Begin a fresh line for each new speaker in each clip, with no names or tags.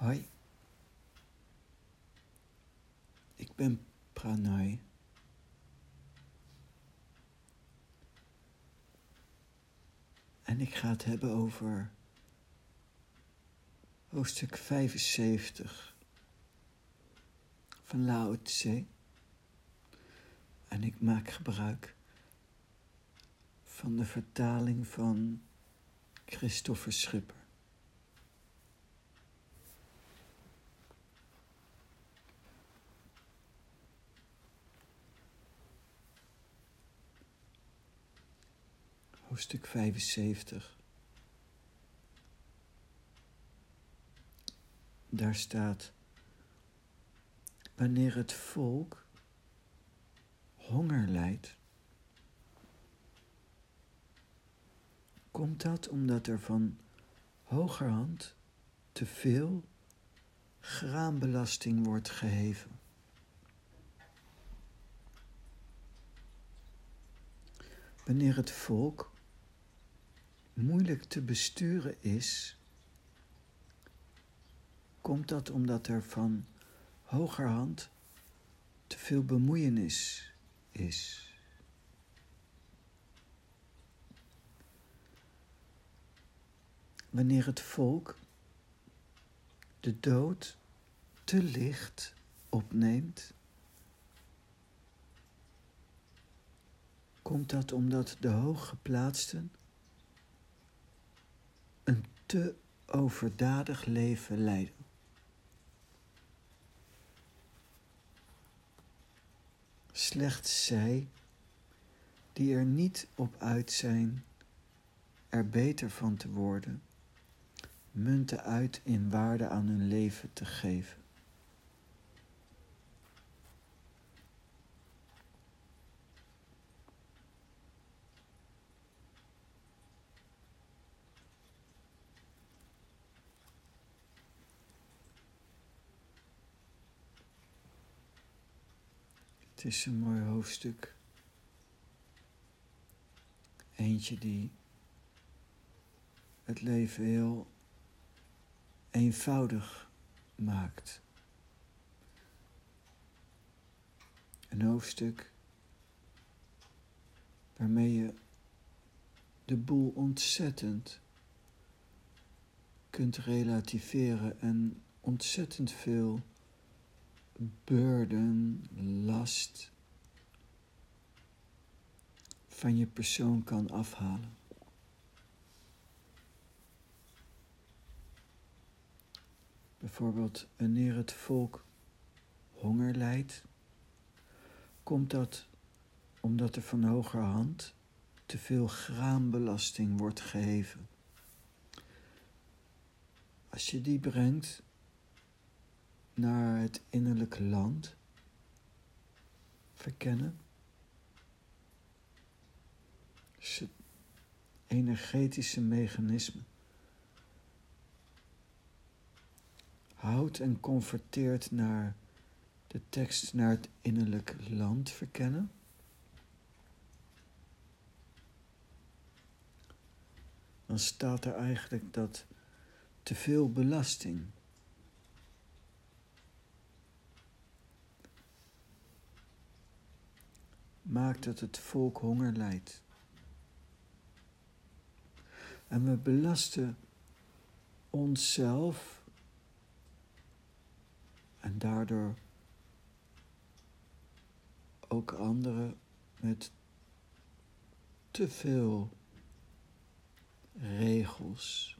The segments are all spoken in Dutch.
Hoi, ik ben Pranay. En ik ga het hebben over hoofdstuk 75 van Lao Tse. En ik maak gebruik van de vertaling van Christopher Schipper. Hoofdstuk 75. Daar staat: Wanneer het volk honger lijdt, komt dat omdat er van hogerhand te veel graanbelasting wordt geheven. Wanneer het volk moeilijk te besturen is, komt dat omdat er van hogerhand te veel bemoeienis is. Wanneer het volk de dood te licht opneemt, komt dat omdat de hooggeplaatsten te overdadig leven leiden. Slechts zij die er niet op uit zijn er beter van te worden, munten uit in waarde aan hun leven te geven. Het is een mooi hoofdstuk. Eentje die het leven heel eenvoudig maakt. Een hoofdstuk waarmee je de boel ontzettend kunt relativeren en ontzettend veel burden, last van je persoon kan afhalen. Bijvoorbeeld wanneer het volk honger lijdt, komt dat omdat er van hogerhand te veel graanbelasting wordt geheven. Als je die brengt naar het innerlijke land verkennen. Dus het energetische mechanisme. Houdt en converteert naar de tekst naar het innerlijke land verkennen. Dan staat er eigenlijk dat te veel belasting maakt dat het volk honger lijdt. En we belasten onszelf en daardoor ook anderen met te veel regels,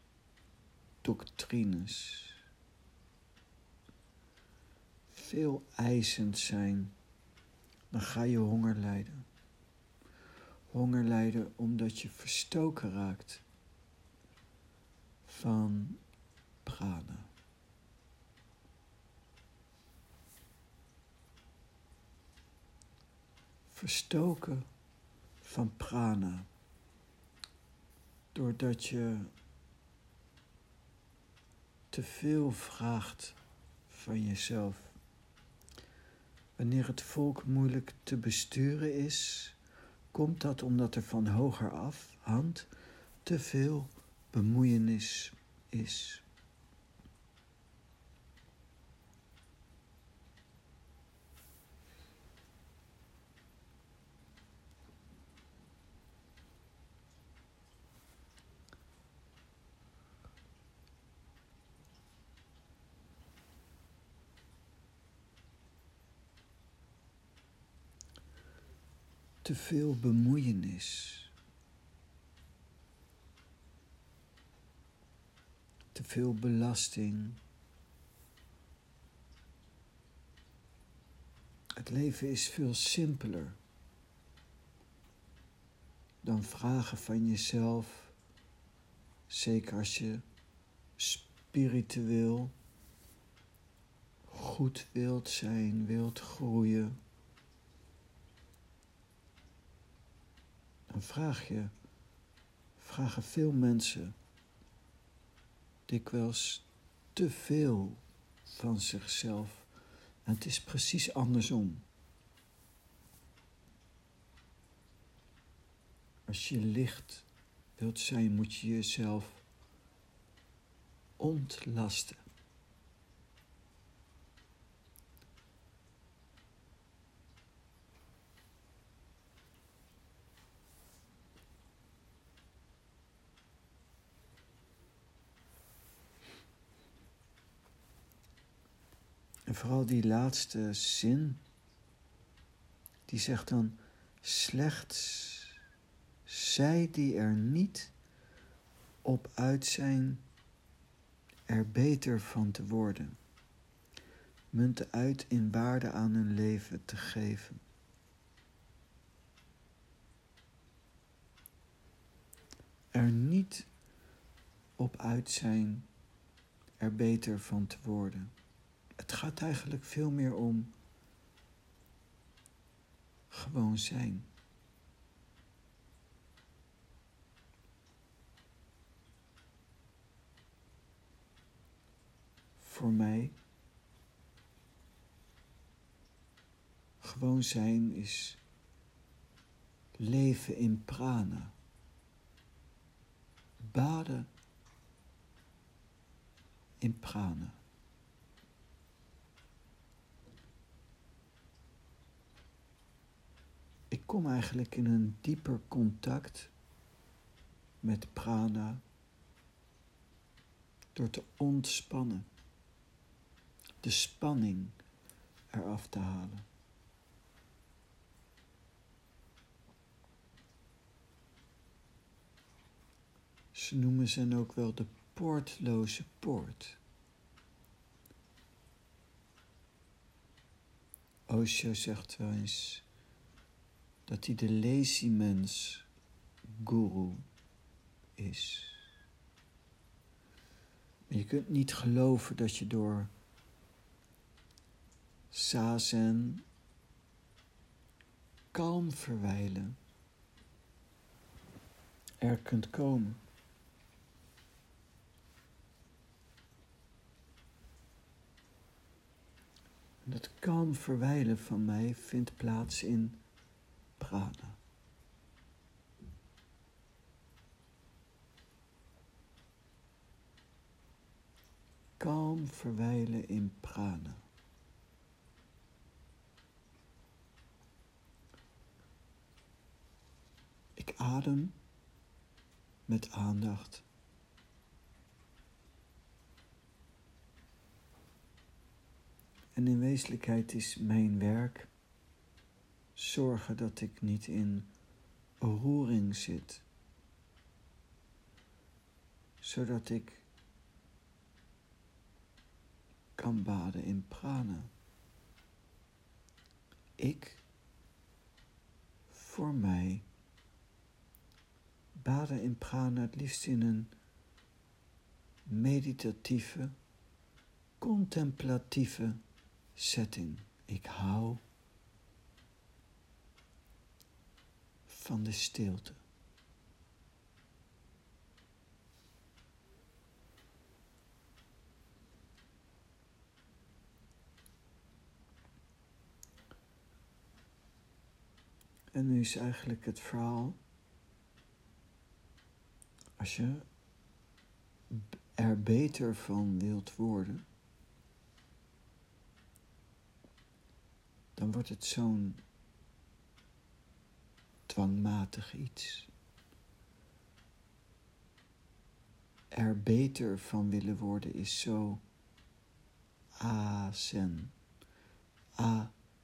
doctrines, veel eisend zijn dan ga je honger lijden. Honger lijden omdat je verstoken raakt van prana. Verstoken van prana. Doordat je te veel vraagt van jezelf. Wanneer het volk moeilijk te besturen is, komt dat omdat er van hoger af hand te veel bemoeienis is. Te veel bemoeienis. Te veel belasting. Het leven is veel simpeler dan vragen van jezelf, zeker als je spiritueel goed wilt zijn, wilt groeien. Vraag je, vragen veel mensen dikwijls te veel van zichzelf. En het is precies andersom. Als je licht wilt zijn, moet je jezelf ontlasten. En vooral die laatste zin, die zegt dan, slechts zij die er niet op uit zijn er beter van te worden, munten uit in waarde aan hun leven te geven. Er niet op uit zijn er beter van te worden. Het gaat eigenlijk veel meer om gewoon zijn. Voor mij gewoon zijn is leven in prana. Baden in prana. Kom eigenlijk in een dieper contact met prana door te ontspannen, de spanning eraf te halen. Ze noemen ze ook wel de poortloze poort. Osho zegt wel eens dat hij de lazy mens guru is. Je kunt niet geloven dat je door sazen kalm verwijlen er kunt komen. Dat kalm verwijlen van mij vindt plaats in Kalm verwijlen in prana. Ik adem met aandacht. En in wezenlijkheid is mijn werk zorgen dat ik niet in roering zit, zodat ik kan baden in prana. Ik, voor mij, baden in prana het liefst in een meditatieve, contemplatieve setting. Ik hou van de stilte. En nu is eigenlijk het verhaal, als je er beter van wilt worden, dan wordt het zo'n dwangmatig iets. Er beter van willen worden is zo a-zen, a-relaxed,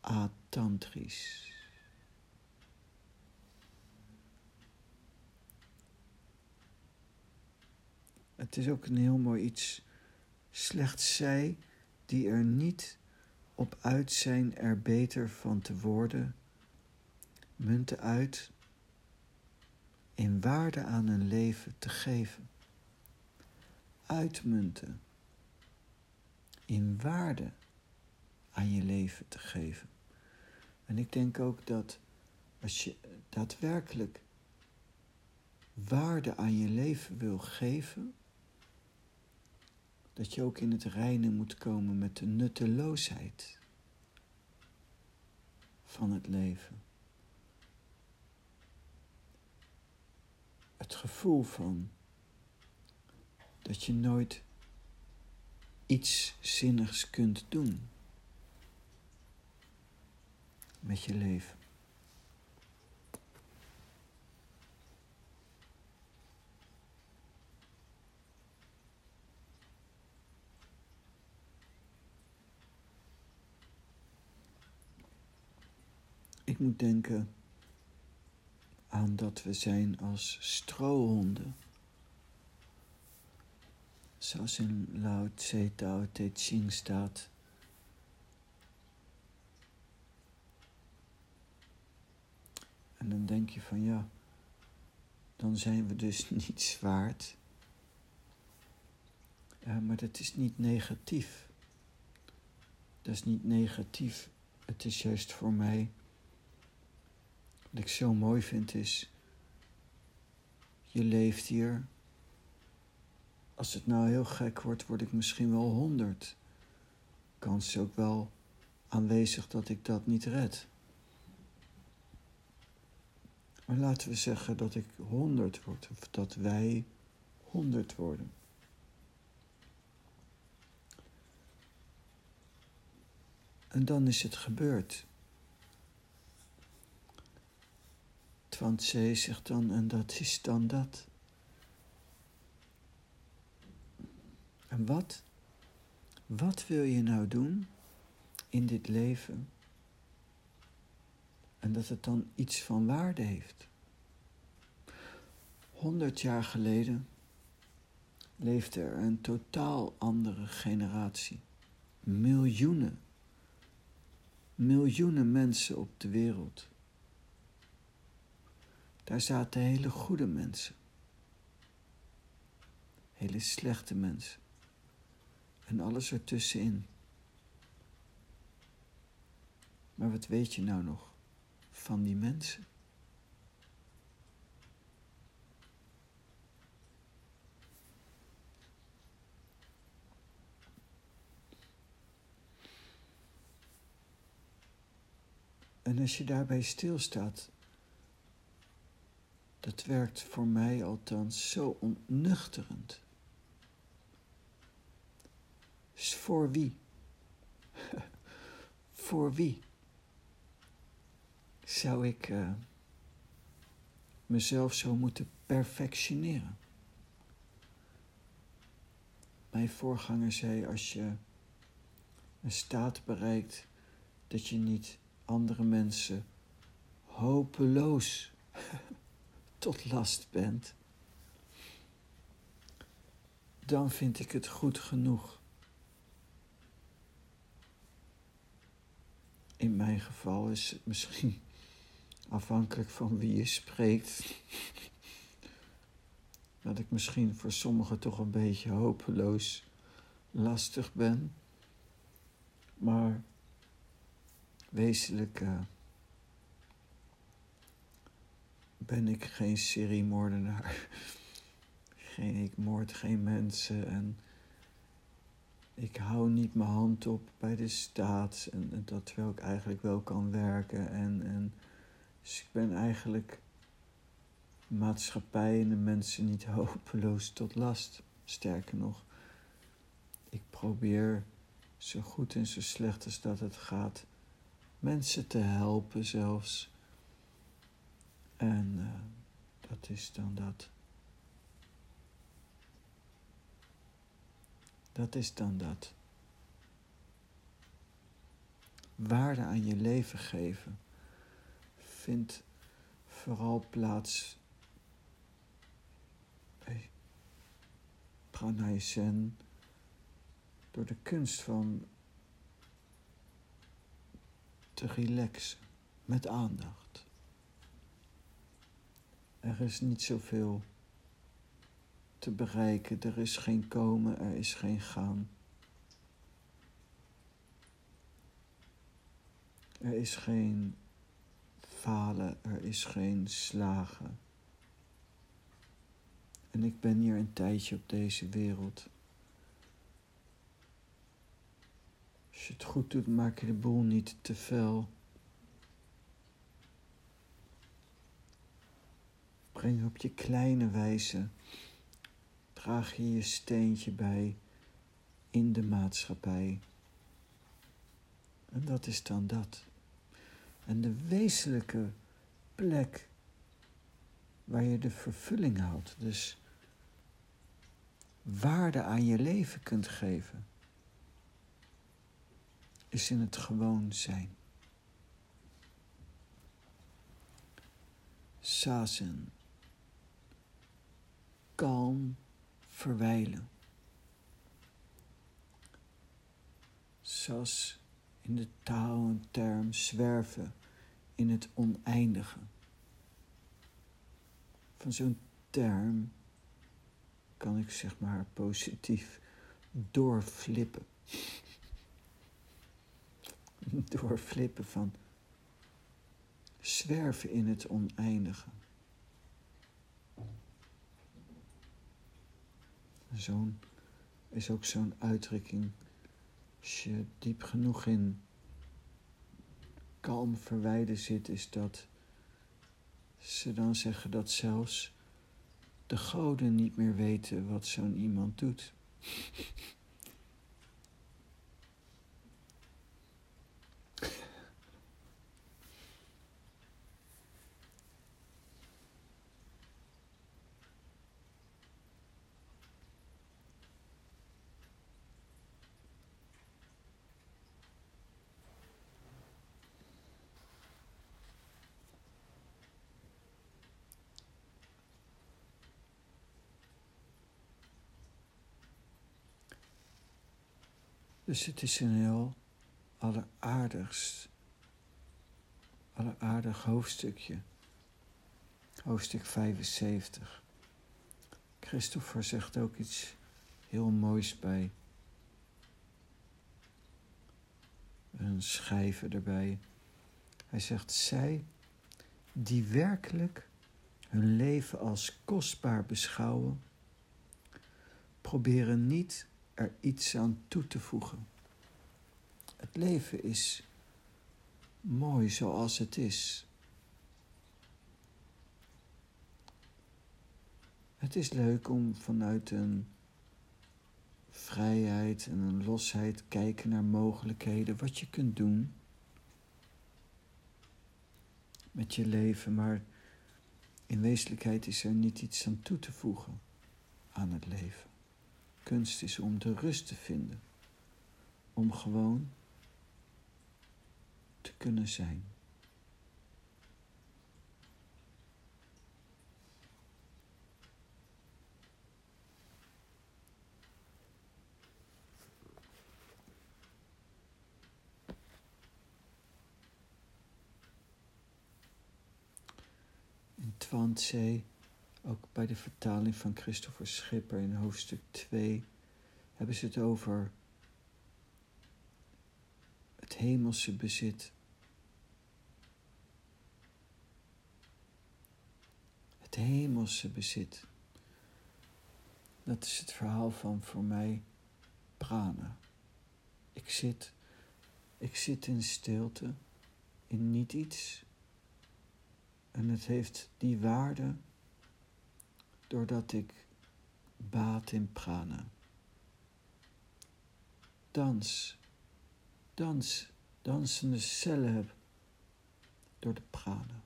atantrisch. Het is ook een heel mooi iets. Slechts zij die er niet op uit zijn er beter van te worden, munten uit in waarde aan hun leven te geven. Uitmunten in waarde aan je leven te geven. En ik denk ook dat als je daadwerkelijk waarde aan je leven wil geven, dat je ook in het reine moet komen met de nutteloosheid van het leven. Het gevoel van dat je nooit iets zinnigs kunt doen met je leven. Ik moet denken aan dat we zijn als strohonden. Zoals in Lao Tse Tao Te Ching staat. En dan denk je van ja, dan zijn we dus niets waard. Ja, maar dat is niet negatief. Dat is niet negatief. Het is juist voor mij wat ik zo mooi vind is, je leeft hier. Als het nou heel gek wordt, word ik misschien wel honderd. Kans is ook wel aanwezig dat ik dat niet red. Maar laten we zeggen dat ik honderd word, of dat wij honderd worden. En dan is het gebeurd. Want zij zegt dan, en dat is dan dat. En wat? Wat wil je nou doen in dit leven? En dat het dan iets van waarde heeft. Honderd jaar geleden leefde er een totaal andere generatie. Miljoenen, miljoenen mensen op de wereld. Daar zaten hele goede mensen. Hele slechte mensen. En alles ertussenin. Maar wat weet je nou nog van die mensen? En als je daarbij stilstaat, dat werkt voor mij althans zo ontnuchterend. Dus voor wie? voor wie zou ik uh, mezelf zo moeten perfectioneren? Mijn voorganger zei: als je een staat bereikt dat je niet andere mensen hopeloos tot last bent, dan vind ik het goed genoeg. In mijn geval is het misschien afhankelijk van wie je spreekt. Dat ik misschien voor sommigen toch een beetje hopeloos lastig ben. Maar wezenlijk. Uh, ben ik geen seriemoordenaar. Geen, ik moord geen mensen en ik hou niet mijn hand op bij de staat. En, dat terwijl ik eigenlijk wel kan werken. En, en, dus ik ben eigenlijk maatschappij en de mensen niet hopeloos tot last. Sterker nog, ik probeer zo goed en zo slecht als dat het gaat mensen te helpen zelfs. En uh, dat is dan dat. Dat is dan dat. waarde aan je leven geven vindt vooral plaats bij Pranay door de kunst van te relaxen met aandacht. Er is niet zoveel te bereiken, er is geen komen, er is geen gaan. Er is geen falen, er is geen slagen. En ik ben hier een tijdje op deze wereld. Als je het goed doet, maak je de boel niet te fel. Breng op je kleine wijze, draag je je steentje bij in de maatschappij. En dat is dan dat. En de wezenlijke plek waar je de vervulling houdt, dus waarde aan je leven kunt geven, is in het gewoon zijn. Sazen. Kalm verwijlen. Sas in de taal en term zwerven in het oneindige. Van zo'n term kan ik zeg maar positief doorflippen. doorflippen van zwerven in het oneindige. Zo'n is ook zo'n uitdrukking als je diep genoeg in kalm verwijden zit, is dat ze dan zeggen dat zelfs de goden niet meer weten wat zo'n iemand doet. Dus het is een heel alleraardigst, alleraardig hoofdstukje. Hoofdstuk 75. Christopher zegt ook iets heel moois bij. Een schijven erbij. Hij zegt, zij die werkelijk hun leven als kostbaar beschouwen, proberen niet er iets aan toe te voegen. Het leven is mooi zoals het is. Het is leuk om vanuit een vrijheid en een losheid kijken naar mogelijkheden, wat je kunt doen met je leven, maar in wezenlijkheid is er niet iets aan toe te voegen aan het leven. Kunst is om de rust te vinden, om gewoon te kunnen zijn. Ook bij de vertaling van Christopher Schipper in hoofdstuk 2 hebben ze het over het hemelse bezit. Het hemelse bezit. Dat is het verhaal van voor mij prana. Ik zit, ik zit in stilte, in niet iets. En het heeft die waarde doordat ik baat in prana. Dans, dans, dansende cellen heb door de prana.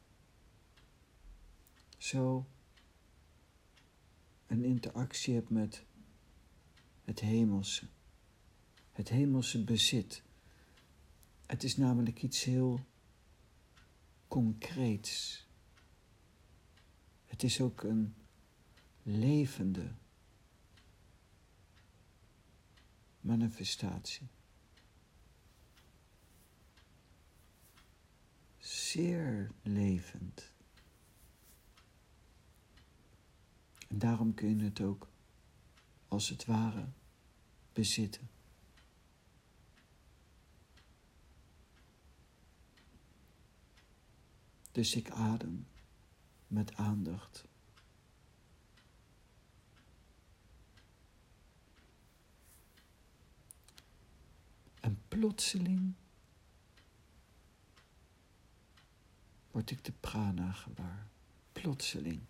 Zo een interactie heb met het hemelse, het hemelse bezit. Het is namelijk iets heel concreets. Het is ook een levende manifestatie. Zeer levend. En daarom kun je het ook als het ware bezitten. Dus ik adem met aandacht. En plotseling word ik de prana gewaar. Plotseling.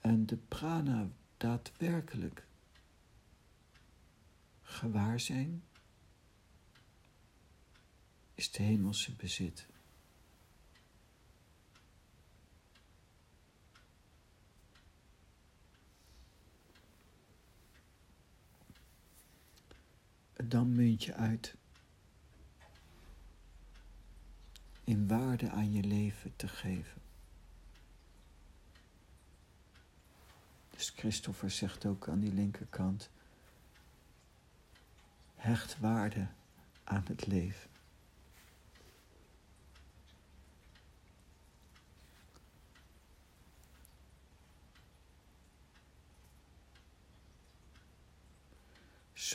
En de prana daadwerkelijk gewaar zijn is de hemelse bezit. Dan munt je uit in waarde aan je leven te geven. Dus Christopher zegt ook aan die linkerkant, hecht waarde aan het leven.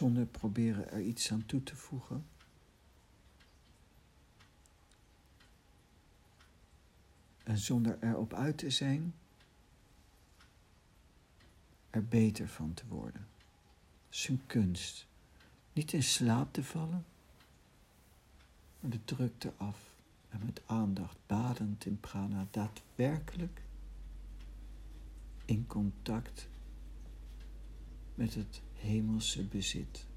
Zonder proberen er iets aan toe te voegen. En zonder erop uit te zijn, er beter van te worden. Zijn kunst. Niet in slaap te vallen, maar de drukte af en met aandacht badend in prana daadwerkelijk in contact met het hemelse bezit.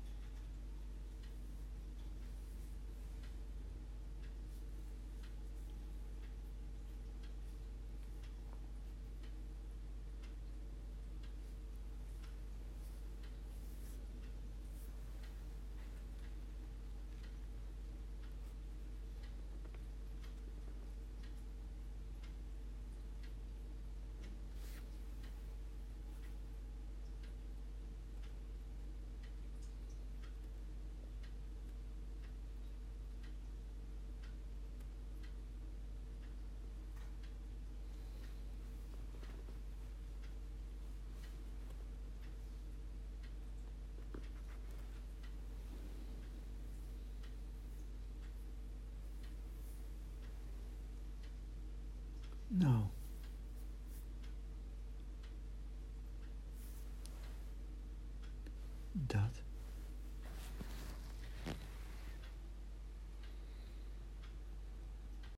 Dat.